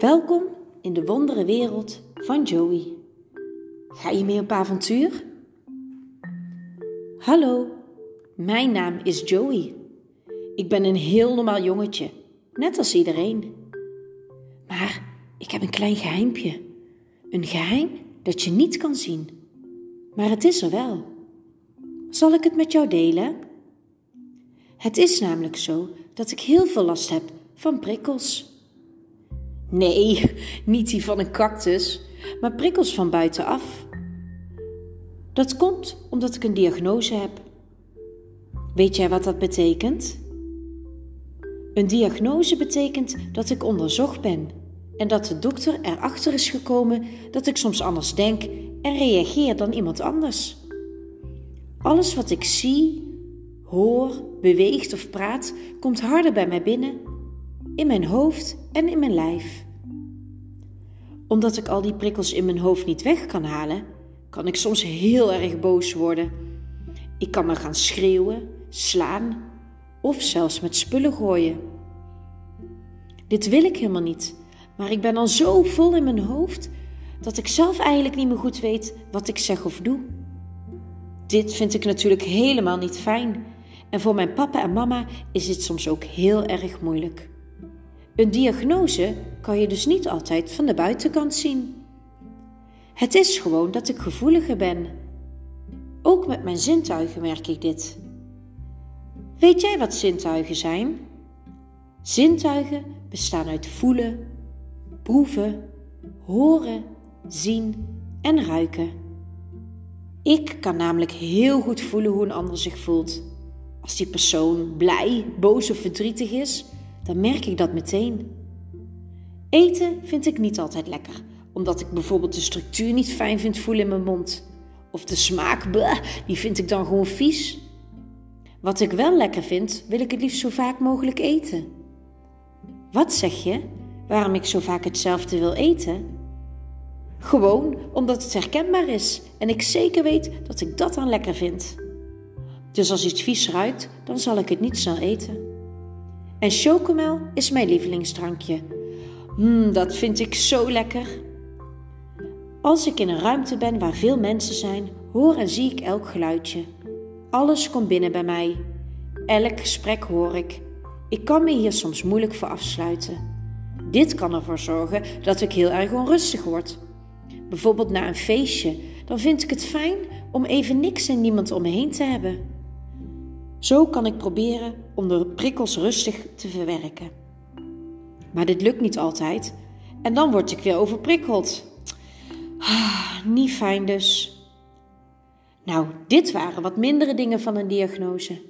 Welkom in de wondere wereld van Joey. Ga je mee op avontuur? Hallo, mijn naam is Joey. Ik ben een heel normaal jongetje, net als iedereen. Maar ik heb een klein geheimpje. Een geheim dat je niet kan zien. Maar het is er wel. Zal ik het met jou delen? Het is namelijk zo dat ik heel veel last heb van prikkels. Nee, niet die van een cactus, maar prikkels van buitenaf. Dat komt omdat ik een diagnose heb. Weet jij wat dat betekent? Een diagnose betekent dat ik onderzocht ben en dat de dokter erachter is gekomen dat ik soms anders denk en reageer dan iemand anders. Alles wat ik zie, hoor, beweegt of praat, komt harder bij mij binnen, in mijn hoofd en in mijn lijf. Omdat ik al die prikkels in mijn hoofd niet weg kan halen, kan ik soms heel erg boos worden. Ik kan me gaan schreeuwen, slaan of zelfs met spullen gooien. Dit wil ik helemaal niet, maar ik ben al zo vol in mijn hoofd dat ik zelf eigenlijk niet meer goed weet wat ik zeg of doe. Dit vind ik natuurlijk helemaal niet fijn. En voor mijn papa en mama is dit soms ook heel erg moeilijk. Een diagnose kan je dus niet altijd van de buitenkant zien. Het is gewoon dat ik gevoeliger ben. Ook met mijn zintuigen merk ik dit. Weet jij wat zintuigen zijn? Zintuigen bestaan uit voelen, proeven, horen, zien en ruiken. Ik kan namelijk heel goed voelen hoe een ander zich voelt. Als die persoon blij, boos of verdrietig is, dan merk ik dat meteen. Eten vind ik niet altijd lekker, omdat ik bijvoorbeeld de structuur niet fijn vind voelen in mijn mond. Of de smaak, die vind ik dan gewoon vies. Wat ik wel lekker vind, wil ik het liefst zo vaak mogelijk eten. Wat zeg je? Waarom ik zo vaak hetzelfde wil eten? Gewoon omdat het herkenbaar is en ik zeker weet dat ik dat dan lekker vind. Dus als iets vies ruikt, dan zal ik het niet snel eten. En chocomel is mijn lievelingsdrankje. Mmm, dat vind ik zo lekker. Als ik in een ruimte ben waar veel mensen zijn, hoor en zie ik elk geluidje. Alles komt binnen bij mij. Elk gesprek hoor ik. Ik kan me hier soms moeilijk voor afsluiten. Dit kan ervoor zorgen dat ik heel erg onrustig word bijvoorbeeld na een feestje, dan vind ik het fijn om even niks en niemand om me heen te hebben. Zo kan ik proberen om de prikkels rustig te verwerken. Maar dit lukt niet altijd en dan word ik weer overprikkeld. Ah, niet fijn dus. Nou, dit waren wat mindere dingen van een diagnose.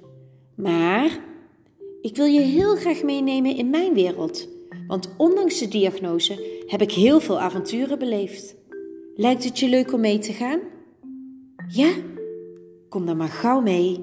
Maar ik wil je heel graag meenemen in mijn wereld. Want ondanks de diagnose heb ik heel veel avonturen beleefd. Lijkt het je leuk om mee te gaan? Ja? Kom dan maar gauw mee.